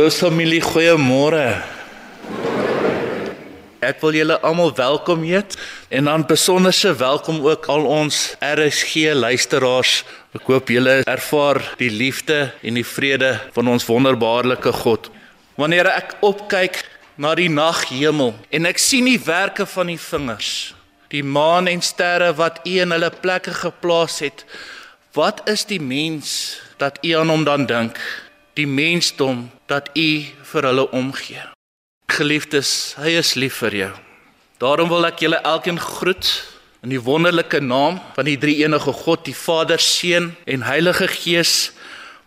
Geloofsfamilie, goeiemôre. Ek wil julle almal welkom heet en dan besonderse welkom ook al ons RSG luisteraars. Ek hoop julle ervaar die liefde en die vrede van ons wonderbaarlike God. Wanneer ek opkyk na die naghemel en ek sien die werke van die vingers, die maan en sterre wat U in hulle plekke geplaas het, wat is die mens dat U aan hom dan dink? Die mensdom dat U vir hulle omgee. Geliefdes, hy is lief vir jou. Daarom wil ek julle elkeen groet in die wonderlike naam van die drie enige God, die Vader, Seun en Heilige Gees.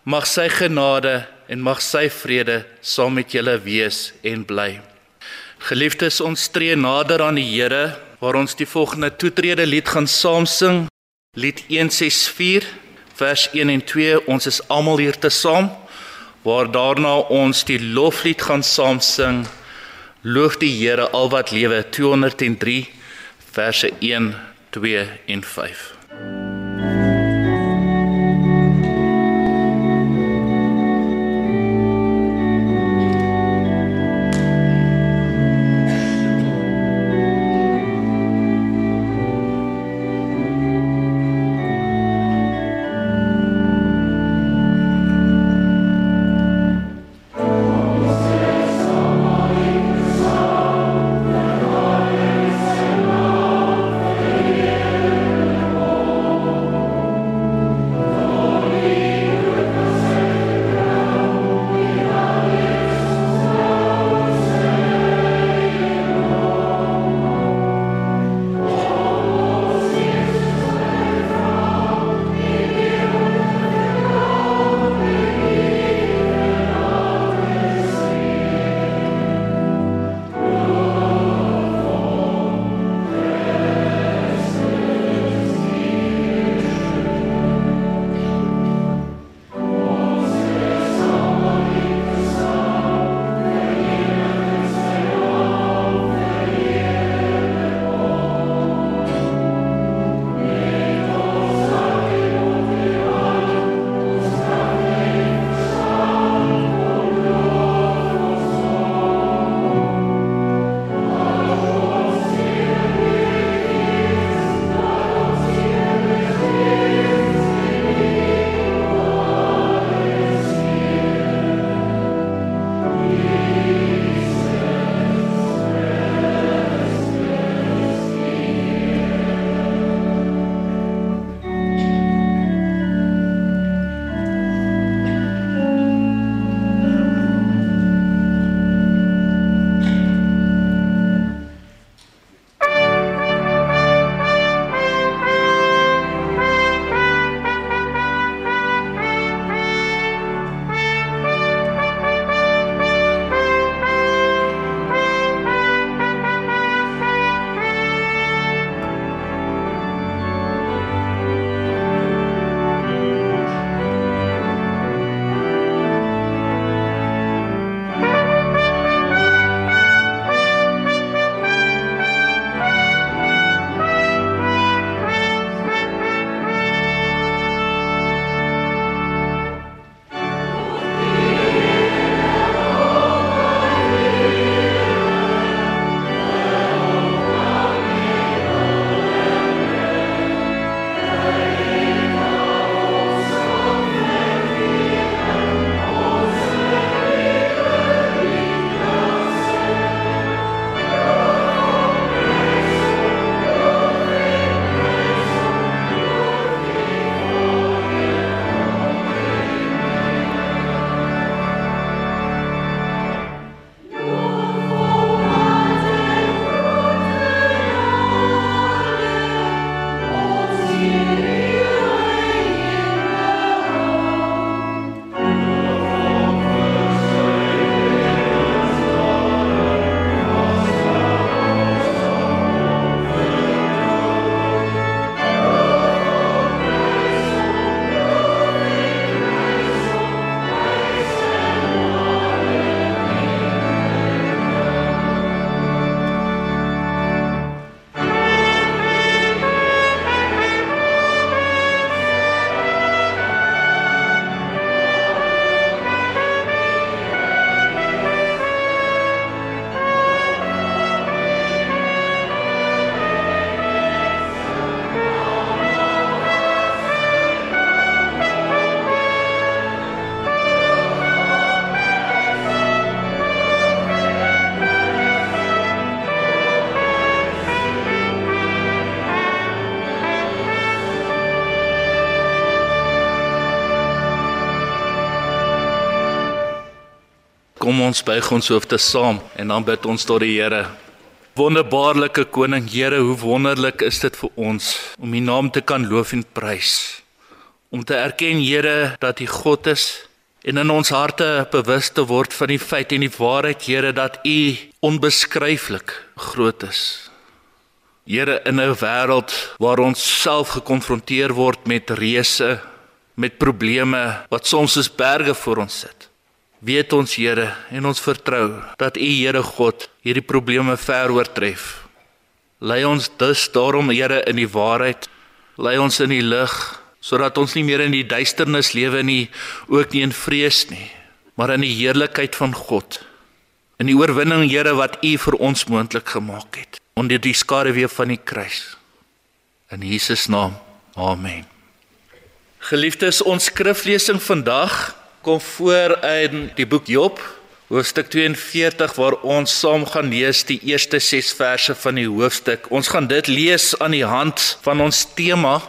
Mag sy genade en mag sy vrede saam met julle wees en bly. Geliefdes, ons tree nader aan die Here waar ons die volgende toetrede lied gaan saam sing. Lied 164 vers 1 en 2. Ons is almal hier te saam waar daarna ons die loflied gaan saam sing. Loof die Here al wat lewe 203 verse 1, 2 en 5. Ons buig ons hoofde saam en dan bid ons tot die Here. Wonderbaarlike koning Here, hoe wonderlik is dit vir ons om U naam te kan loof en prys. Om te erken Here dat U God is en in ons harte bewus te word van die feit en die waarheid Here dat U onbeskryflik groot is. Here in 'n wêreld waar ons self gekonfronteer word met reëse, met probleme wat soms soos berge voor ons sit weet ons Here en ons vertrou dat U Here God hierdie probleme ver oortref. Lei ons dus daarom Here in die waarheid, lei ons in die lig sodat ons nie meer in die duisternis lewe nie, ook nie in vrees nie, maar in die heerlikheid van God. In die oorwinning Here wat U vir ons moontlik gemaak het onder die skaduwee van die kruis. In Jesus naam. Amen. Geliefdes, ons skriflesing vandag kom voor in die boek Job, hoofstuk 42 waar ons saam gaan lees die eerste 6 verse van die hoofstuk. Ons gaan dit lees aan die hand van ons tema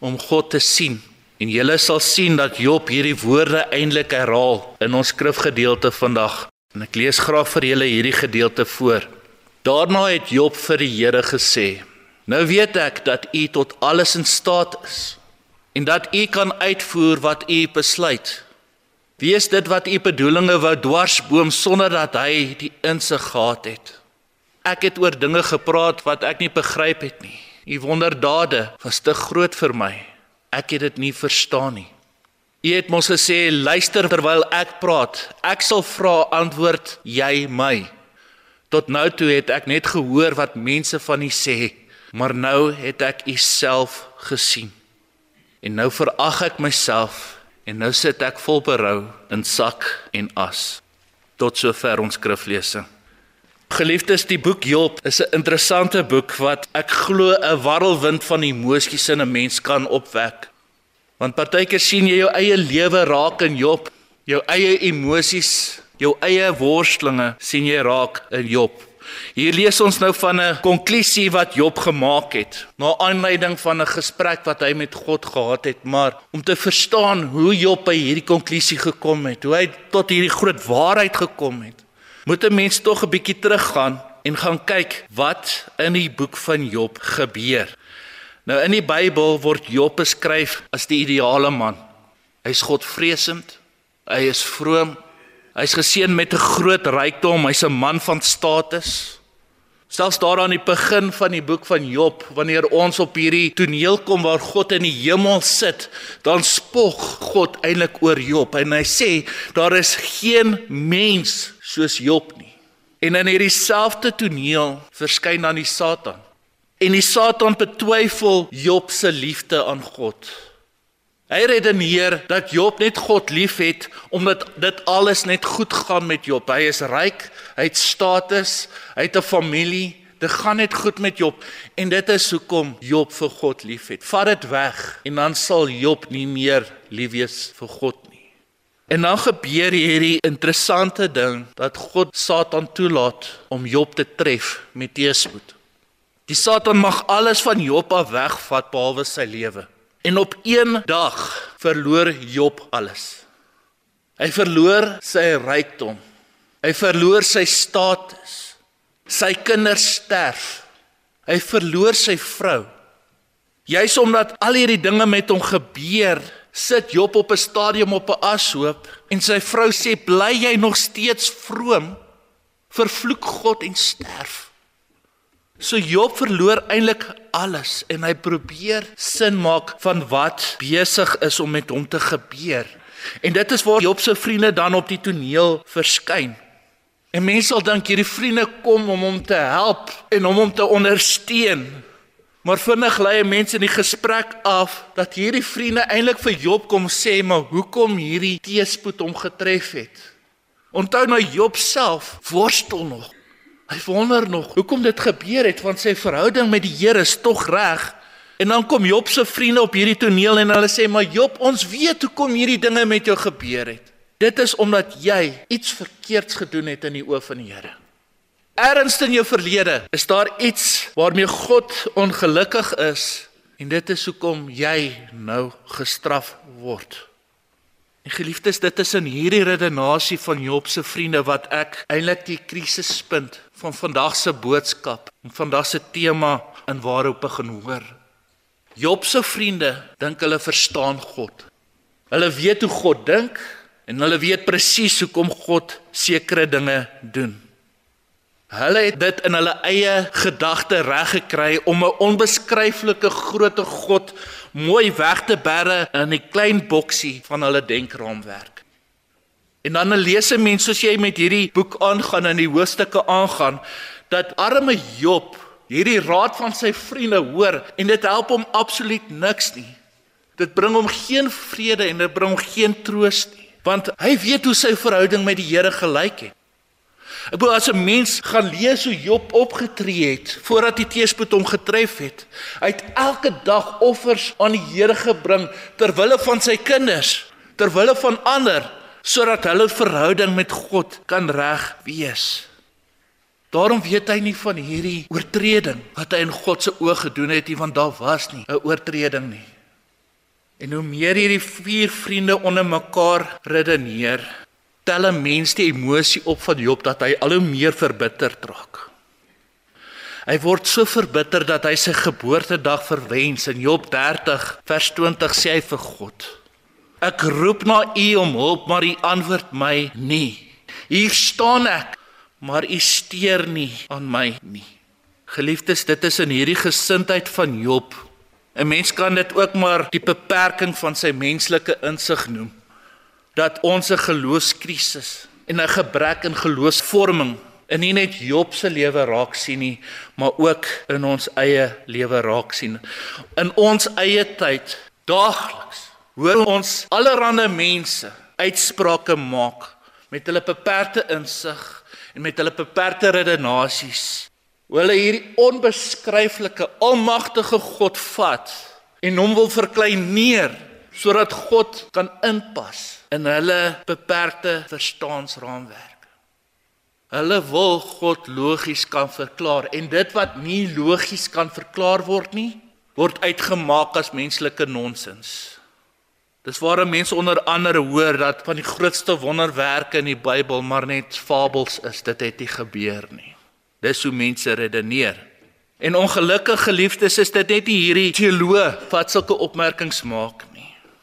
om God te sien. En julle sal sien dat Job hierdie woorde eintlik herhaal in ons skrifgedeelte vandag. En ek lees graag vir julle hierdie gedeelte voor. Daarna het Job vir die Here gesê: "Nou weet ek dat U tot alles in staat is en dat U kan uitvoer wat U besluit." Wie is dit wat u bedoelinge wou dwarsboom sonder dat hy die insig gehad het? Ek het oor dinge gepraat wat ek nie begryp het nie. U wonderdade was te groot vir my. Ek het dit nie verstaan nie. U het mos gesê luister terwyl ek praat. Ek sal vra antwoord jy my. Tot nou toe het ek net gehoor wat mense van u sê, maar nou het ek u self gesien. En nou verag ek myself En nou sit ek vol berou in sak en as. Tot sover ons skriflesing. Geliefdes, die boek Job is 'n interessante boek wat ek glo 'n warrelwind van emosies in 'n mens kan opwek. Want partykeer sien jy jou eie lewe raak in Job, jou eie emosies, jou eie worstelinge sien jy raak in Job. Hier lees ons nou van 'n konklusie wat Job gemaak het na aanleiding van 'n gesprek wat hy met God gehad het, maar om te verstaan hoe Job by hierdie konklusie gekom het, hoe hy tot hierdie groot waarheid gekom het, moet 'n mens tog 'n bietjie teruggaan en gaan kyk wat in die boek van Job gebeur. Nou in die Bybel word Job beskryf as die ideale man. Hy's Godvreesend, hy is vroom, Hy's geseën met 'n groot rykdom, hy's 'n man van status. Selfs daar aan die begin van die boek van Job, wanneer ons op hierdie toneel kom waar God in die hemel sit, dan spog God eintlik oor Job en hy sê daar is geen mens soos Job nie. En in hierdie selfde toneel verskyn dan die Satan. En die Satan betwyfel Job se liefde aan God. Hy redeneer dat Job net God liefhet omdat dit alles net goed gaan met Job. Hy is ryk, hy het status, hy het 'n familie, dit gaan net goed met Job en dit is hoekom Job vir God liefhet. Vat dit weg en dan sal Job nie meer lief wees vir God nie. En dan gebeur hierdie interessante ding dat God Satan toelaat om Job te tref met teëspoed. Die Satan mag alles van Job af wegvat behalwe sy lewe. En op een dag verloor Job alles. Hy verloor sy rykdom. Hy verloor sy status. Sy kinders sterf. Hy verloor sy vrou. Juis omdat al hierdie dinge met hom gebeur, sit Job op 'n stadium op 'n ashoop en sy vrou sê: "Bly jy nog steeds vroom? Vervloek God en sterf." So Job verloor eintlik alles en hy probeer sin maak van wat besig is om met hom te gebeur. En dit is waar Job se vriende dan op die toneel verskyn. En mense sal dink hierdie vriende kom om hom te help en om hom te ondersteun. Maar vinnig lei mense in die gesprek af dat hierdie vriende eintlik vir Job kom sê maar hoekom hierdie teëspoed hom getref het. Onthou nou Job self worstel nog Hy wonder nog hoekom dit gebeur het want sy verhouding met die Here is tog reg. En dan kom Job se vriende op hierdie toneel en hulle sê maar Job, ons weet hoekom hierdie dinge met jou gebeur het. Dit is omdat jy iets verkeerds gedoen het in die oë van die Here. Erns in jou verlede is daar iets waarmee God ongelukkig is en dit is hoekom jy nou gestraf word. En geliefdes, dit is in hierdie redenasie van Job se vriende wat ek eintlik die krisispunt van vandag se boodskap en vandag se tema in waarop begin hoor. Job se vriende dink hulle verstaan God. Hulle weet hoe God dink en hulle weet presies hoekom God sekere dinge doen. Hulle het dit in hulle eie gedagte reg gekry om 'n onbeskryflike grootte God mooi weg te berre in 'n klein boksie van hulle denkraamwerk. En dan lees 'n mens soos jy met hierdie boek aangaan en die hoofstukke aangaan dat arme Job hierdie raad van sy vriende hoor en dit help hom absoluut niks nie. Dit bring hom geen vrede en dit bring hom geen troos nie, want hy weet hoe sy verhouding met die Here gelyk het. Ek bedoel as 'n mens gaan lees hoe Job opgetree het voordat die teëspoed hom getref het. Hy het elke dag offers aan die Here gebring ter wille van sy kinders, ter wille van ander, sodat hulle verhouding met God kan reg wees. Daarom weet hy nie van hierdie oortreding wat hy in God se oë gedoen het nie, want daar was nie 'n oortreding nie. En hoe meer hierdie vier vriende onder mekaar redeneer, tel 'n mens die emosie op van Job dat hy al hoe meer verbitterd raak. Hy word so verbitter dat hy sy geboortedag verwens in Job 30 vers 20 sê hy vir God: Ek roep na U om hulp, maar U antwoord my nie. Hier staan ek, maar U steur nie aan my nie. Geliefdes, dit is in hierdie gesindheid van Job. 'n Mens kan dit ook maar die beperking van sy menslike insig noem dat ons 'n geloofskrisis en 'n gebrek in geloofsvorming in nie net Job se lewe raak sien nie, maar ook in ons eie lewe raak sien. In ons eie tyd, daagliks, hoor ons allerlei mense uitsprake maak met hulle beperkte insig en met hulle beperkte redenasies. Hulle hierdie onbeskryflike, almagtige God vat en hom wil verkleineer sodat God kan inpas in hulle beperkte verstaansraamwerk. Hulle wil God logies kan verklaar en dit wat nie logies kan verklaar word nie, word uitgemaak as menslike nonsens. Dis waar mense onder andere hoor dat van die grootste wonderwerke in die Bybel maar net fabels is, dit het nie gebeur nie. Dis hoe mense redeneer. En ongelukkig geliefdes is dit net hierdie teoloë wat sulke opmerkings maak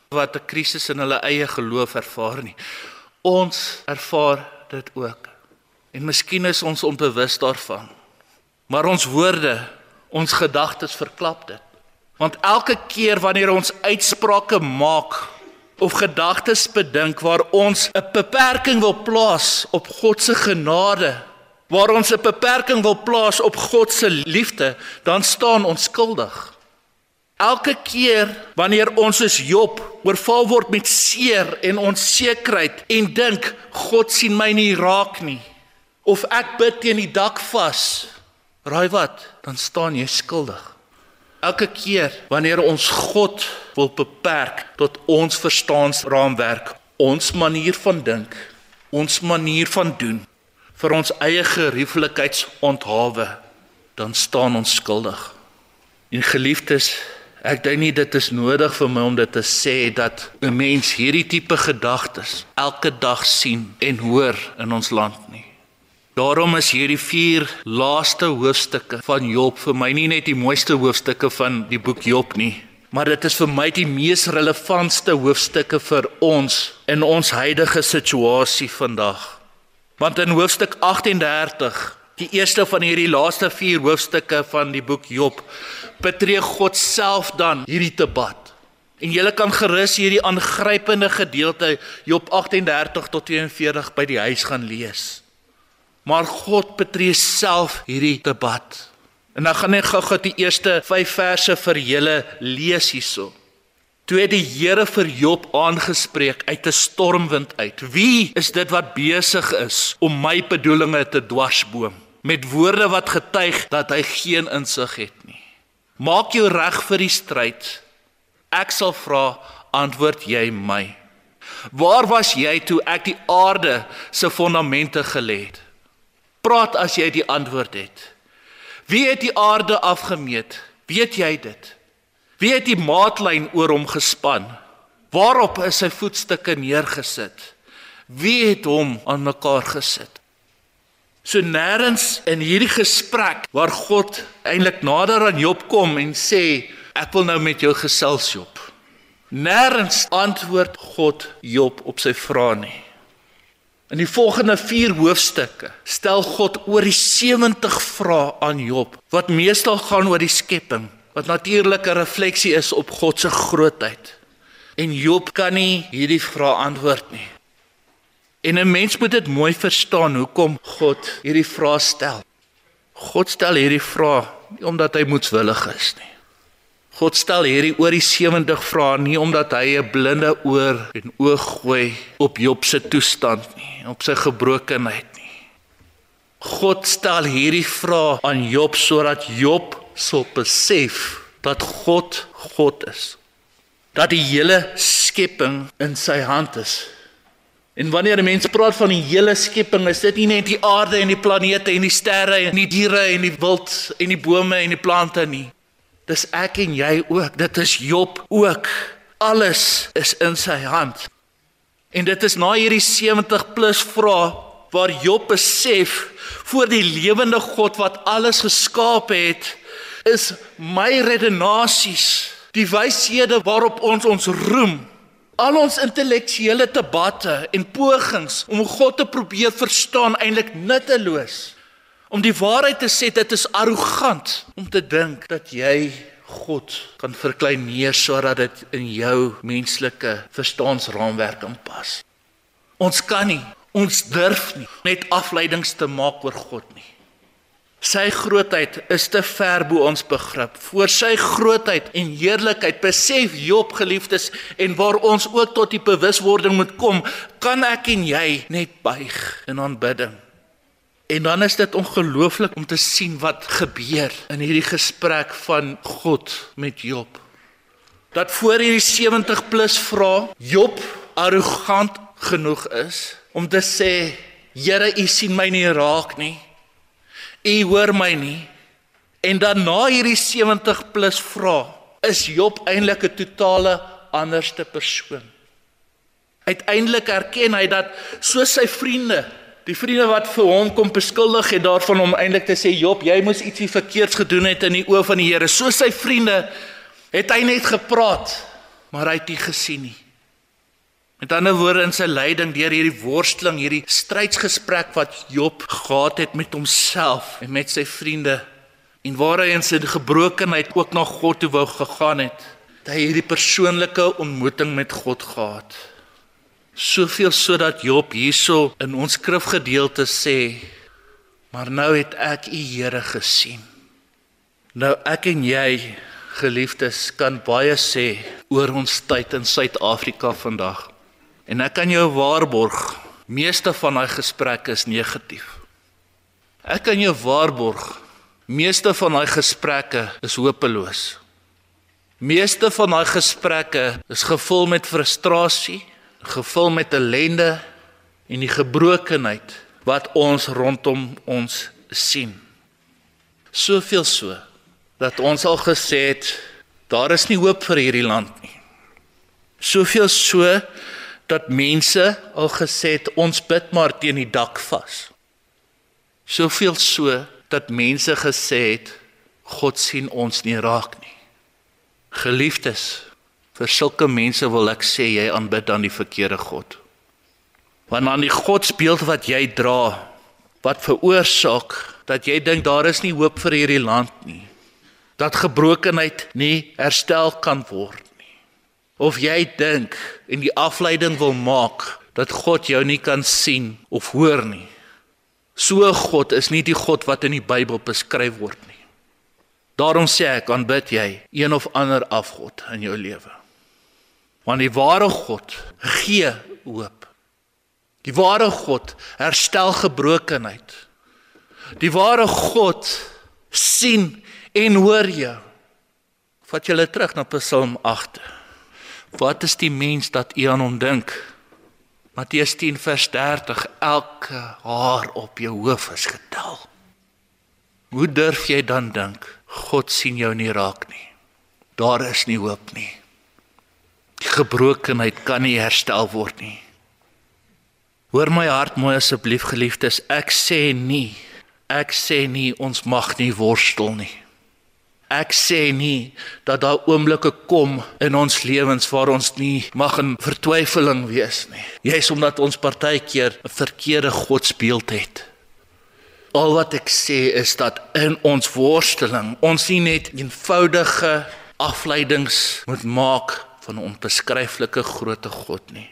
wat 'n krisis in hulle eie geloof ervaar nie. Ons ervaar dit ook. En miskien is ons onbewus daarvan. Maar ons woorde, ons gedagtes verklap dit. Want elke keer wanneer ons uitsprake maak of gedagtes bedink waar ons 'n beperking wil plaas op God se genade, waar ons 'n beperking wil plaas op God se liefde, dan staan ons skuldig. Elke keer wanneer ons soos Job oorval word met seer en onsekerheid en dink God sien my nie raak nie of ek bid teen die dak vas, raai wat, dan staan jy skuldig. Elke keer wanneer ons God wil beperk tot ons verstaansraamwerk, ons manier van dink, ons manier van doen vir ons eie gerieflikheidsonthaalwe, dan staan ons skuldig. En geliefdes, Ek dink nie dit is nodig vir my om dit te sê dat 'n mens hierdie tipe gedagtes elke dag sien en hoor in ons land nie. Daarom is hierdie vier laaste hoofstukke van Job vir my nie net die mooiste hoofstukke van die boek Job nie, maar dit is vir my die mees relevantste hoofstukke vir ons in ons huidige situasie vandag. Want in hoofstuk 38 Die eerste van hierdie laaste 4 hoofstukke van die boek Job betree God self dan hierdie debat. En jy kan gerus hierdie aangrypende gedeelte Job 38 tot 42 by die huis gaan lees. Maar God betree self hierdie debat. En dan gaan ek gou-gou die eerste 5 verse vir julle lees hierso. Toe het die Here vir Job aangespreek uit 'n stormwind uit. Wie is dit wat besig is om my bedoelinge te dwarsboom? met woorde wat getuig dat hy geen insig het nie. Maak jou reg vir die stryd. Ek sal vra, antwoord jy my. Waar was jy toe ek die aarde se fondamente gelê het? Praat as jy die antwoord het. Wie het die aarde afgemeet? Weet jy dit? Wie het die maatlyn oor hom gespan? Waarop is sy voetstukke neergesit? Wie het hom aan mekaar gesit? So nêrens in hierdie gesprek waar God eintlik nader aan Job kom en sê ek wil nou met jou gesels Job. Nêrens antwoord God Job op sy vrae nie. In die volgende 4 hoofstukke stel God oor die 70 vrae aan Job wat meestal gaan oor die skepping, wat natuurlik 'n refleksie is op God se grootheid. En Job kan nie hierdie vrae antwoord nie. En 'n mens moet dit mooi verstaan hoekom God hierdie vrae stel. God stel hierdie vrae nie omdat hy moetswillig is nie. God stel hierdie oor die 70 vrae nie omdat hy 'n blinde oor en oog gooi op Job se toestand nie, op sy gebrokenheid nie. God stel hierdie vrae aan Job sodat Job sal besef dat God God is. Dat die hele skepping in sy hand is. En wanneer mense praat van die hele skepping, is dit nie net die aarde en die planete en die sterre en die diere en die wild en die bome en die plante nie. Dis ek en jy ook. Dit is Job ook. Alles is in sy hand. En dit is na hierdie 70 plus vrae waar Job besef voor die lewende God wat alles geskaap het, is my redenasies, die wyshede waarop ons ons roem, al ons intellektuele debatte en pogings om God te probeer verstaan eintlik nutteloos. Om die waarheid te sê, dit is arrogant om te dink dat jy God kan verkleineer sodat dit in jou menslike verstaansraamwerk inpas. Ons kan nie, ons durf nie net afleidings te maak oor God nie. Sy grootheid is te ver bo ons begrip. Voor sy grootheid en heerlikheid besef Job geliefdes en waar ons ook tot die bewuswording moet kom, kan ek en jy net buig in aanbidding. En dan is dit ongelooflik om te sien wat gebeur in hierdie gesprek van God met Job. Dat voor hierdie 70 plus vra Job arrogant genoeg is om te sê Here, U sien my nie raak nie. U hoor my nie. En dan na hierdie 70 plus vra, is Job eintlik 'n totale anderste persoon. Uiteindelik erken hy dat soos sy vriende, die vriende wat vir hom kom beskuldig het daarvan om eintlik te sê Job, jy moes ietsie verkeerds gedoen het in die oë van die Here. Soos sy vriende het hy net gepraat, maar hy het nie gesien nie. Met ander woorde in sy lyding deur hierdie worsteling, hierdie strydsgesprek wat Job gehad het met homself en met sy vriende en waar hy in sy gebrokenheid ook na God toe wou gegaan het, het hy hierdie persoonlike ontmoeting met God gehad. Soveel sodat Job hierso in ons skrifgedeelte sê, maar nou het ek U Here gesien. Nou ek en jy geliefdes kan baie sê oor ons tyd in Suid-Afrika vandag. En ek kan jou waarborg, meeste van daai gesprekke is negatief. Ek kan jou waarborg, meeste van daai gesprekke is hopeloos. Meeste van daai gesprekke is gevul met frustrasie, gevul met ellende en die gebrokenheid wat ons rondom ons sien. Soveel so dat ons al gesê het daar is nie hoop vir hierdie land nie. Soveel so dat mense al gesê het ons bid maar teen die dak vas. Soveel so dat mense gesê het God sien ons nie raak nie. Geliefdes, vir sulke mense wil ek sê jy aanbid aan die verkeerde God. Want aan die godsbeeld wat jy dra, wat veroorsaak dat jy dink daar is nie hoop vir hierdie land nie. Dat gebrokenheid nie herstel kan word of jy dink en die afleiding wil maak dat God jou nie kan sien of hoor nie. So God is nie die God wat in die Bybel beskryf word nie. Daarom sê ek aanbid jy een of ander afgod in jou lewe. Want die ware God gee hoop. Die ware God herstel gebrokenheid. Die ware God sien en hoor jou. Vat julle terug na Psalm 8. Wat is die mens dat u aan hom dink? Matteus 10 vers 30 elke haar op jou hoof is getel. Hoe durf jy dan dink God sien jou nie raak nie? Daar is nie hoop nie. Die gebrokenheid kan nie herstel word nie. Hoor my hart mooi asseblief geliefdes, ek sê nie ek sê nie ons mag nie worstel nie. Ek sê nie dat daar oomblikke kom in ons lewens waar ons nie mag in vertwyfeling wees nie. Jy's omdat ons partykeer 'n verkeerde godsbeeld het. Al wat ek sê is dat in ons worsteling ons nie net eenvoudige afleidings moet maak van 'n onbeskryflike grootte God nie.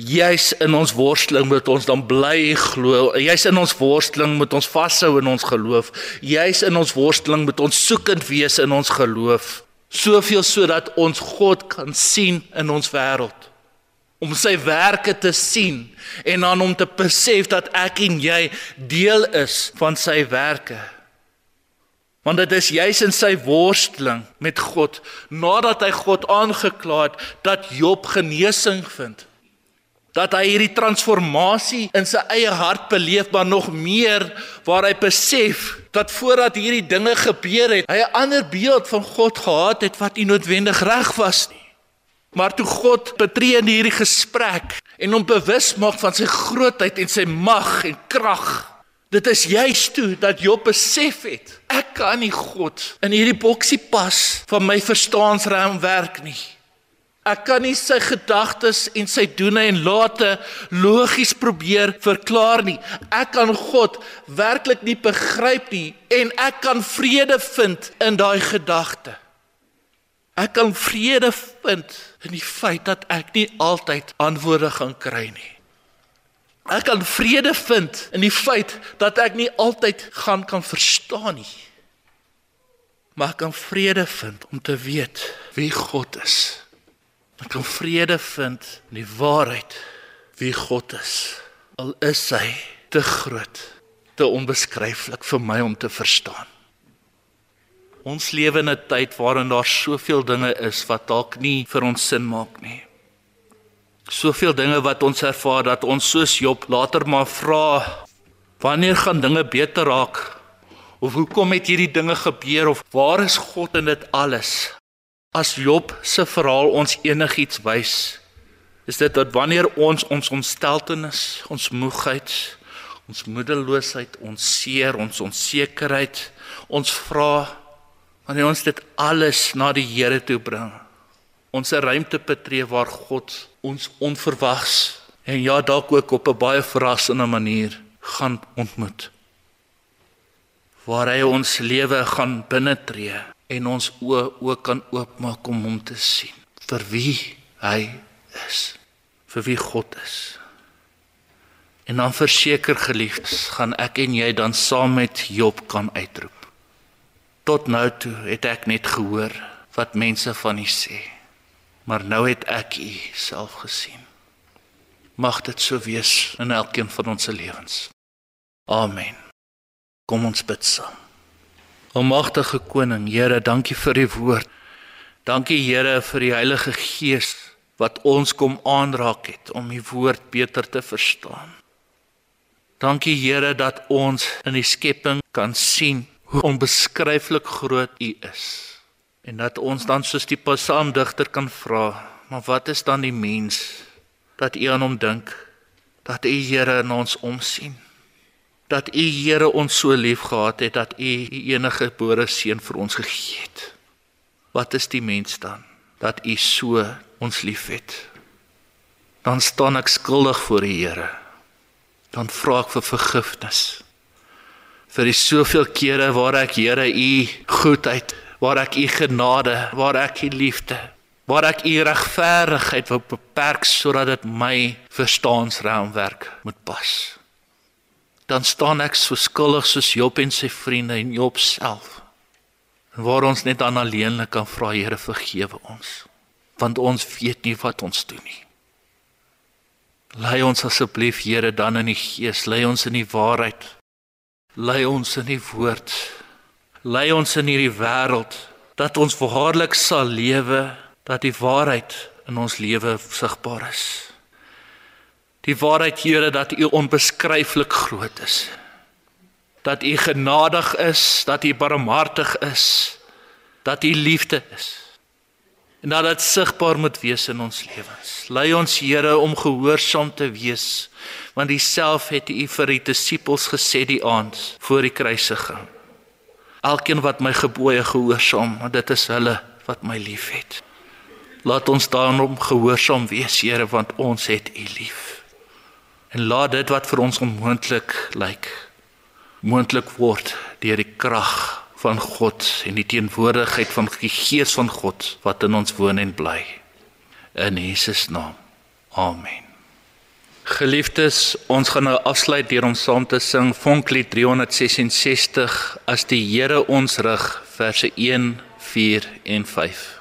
Jy's in ons worsteling moet ons dan bly glo. Jy's in ons worsteling moet ons vashou in ons geloof. Jy's in ons worsteling moet ons soekend wees in ons geloof. Soveel sodat ons God kan sien in ons wêreld. Om sy werke te sien en dan om te besef dat ek en jy deel is van sy werke. Want dit is juis in sy worsteling met God nadat hy God aangekla het dat Job genesing vind. Dat hy hierdie transformasie in sy eie hart beleef maar nog meer waar hy besef dat voordat hierdie dinge gebeur het hy 'n ander beeld van God gehad het wat nie noodwendig reg was nie. Maar toe God betree in hierdie gesprek en hom bewus maak van sy grootheid en sy mag en krag dit is juist toe dat Job besef het ek kan nie God in hierdie boksie pas van my verstaansraam werk nie Ek kan nie sy gedagtes en sy doene en late logies probeer verklaar nie. Ek kan God werklik nie begryp nie en ek kan vrede vind in daai gedagte. Ek kan vrede vind in die feit dat ek nie altyd antwoorde gaan kry nie. Ek kan vrede vind in die feit dat ek nie altyd gaan kan verstaan nie. Maar ek kan vrede vind om te weet wie God is. Ek kan vrede vind in die waarheid wie God is. Al is hy te groot, te onbeskryflik vir my om te verstaan. Ons lewe in 'n tyd waarin daar soveel dinge is wat dalk nie vir ons sin maak nie. Soveel dinge wat ons ervaar dat ons soos Job later maar vra wanneer gaan dinge beter raak? Of hoekom het hierdie dinge gebeur of waar is God in dit alles? As Job se verhaal ons enigiets wys, is dit dat wanneer ons ons ontsteltenis, ons moegheid, ons moedeloosheid, ons seer, ons onsekerheid, ons vra wanneer ons dit alles na die Here toe bring, ons 'n ruimte betree waar God ons onverwags en ja dalk ook op 'n baie verrassende manier gaan ontmoet. Waar hy ons lewe gaan binnetree en ons oë ook kan oopmaak om hom te sien. Vir wie hy is. Vir wie God is. En dan verseker geliefdes gaan ek en jy dan saam met Job kan uitroep. Tot nou toe het ek net gehoor wat mense van u sê maar nou het ek u self gesien mag dit so wees in elkeen van ons se lewens amen kom ons bid saam Almagtige koning, Here, dankie vir u woord. Dankie Here vir die Heilige Gees wat ons kom aanraak het om u woord beter te verstaan. Dankie Here dat ons in die skepping kan sien hoe onbeskryflik groot u is. En dat ons dan soos die psalmdigter kan vra, maar wat is dan die mens dat u aan hom dink? Dat u Here na ons omsien? dat u Here ons so lief gehad het dat u u enige gebore seun vir ons gegee het. Wat is die mens dan dat u so ons liefhet? Dan staan ek skuldig voor die Here. Dan vra ek vir vergifnis. Vir die soveel kere waar ek Here u goedheid, waar ek u genade, waar ek u liefde, waar ek u regverdigheid wou beperk sodat dit my verstaansraamwerk moet pas dan staan ek so skuldig soos Job en sy vriende en Job self. En waar ons net aan alleenlik kan vra Here vergewe ons, want ons weet nie wat ons doen nie. Lei ons asseblief Here dan in die gees, lei ons in die waarheid. Lei ons in die woord. Lei ons in hierdie wêreld dat ons waarlik sal lewe, dat die waarheid in ons lewe sigbaar is. Die waarheid Here dat U onbeskryflik groot is. Dat U genadig is, dat U barmhartig is, dat U liefde is. En dat dit sigbaar moet wees in ons lewens. Lei ons Here om gehoorsaam te wees, want Dieself het U vir die disippels gesê die aand voor die kruisiging. Elkeen wat my gebooie gehoorsaam, want dit is hulle wat my liefhet. Laat ons daarom gehoorsaam wees, Here, want ons het U lief. En laat dit wat vir ons onmoontlik lyk, moontlik word deur die krag van God en die teenwoordigheid van die Gees van God wat in ons woon en bly. In Jesus naam. Amen. Geliefdes, ons gaan nou afsluit deur om saam te sing Vonklied 366 as die Here ons rig verse 1, 4 en 5.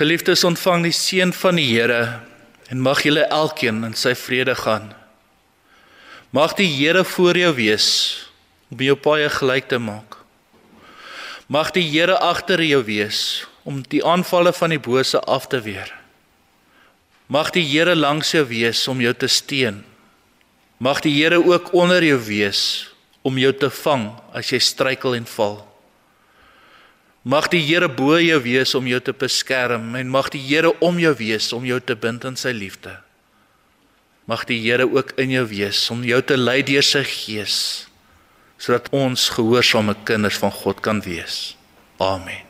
Geliefdes, ontvang die seën van die Here en mag julle elkeen in sy vrede gaan. Mag die Here voor jou wees om jou paai gelyk te maak. Mag die Here agter jou wees om die aanvalle van die bose af te weer. Mag die Here langs jou wees om jou te steun. Mag die Here ook onder jou wees om jou te vang as jy struikel en val. Mag die Here bo jou wees om jou te beskerm en mag die Here om jou wees om jou te bind in sy liefde. Mag die Here ook in jou wees om jou te lei deur sy gees sodat ons gehoorsame kinders van God kan wees. Amen.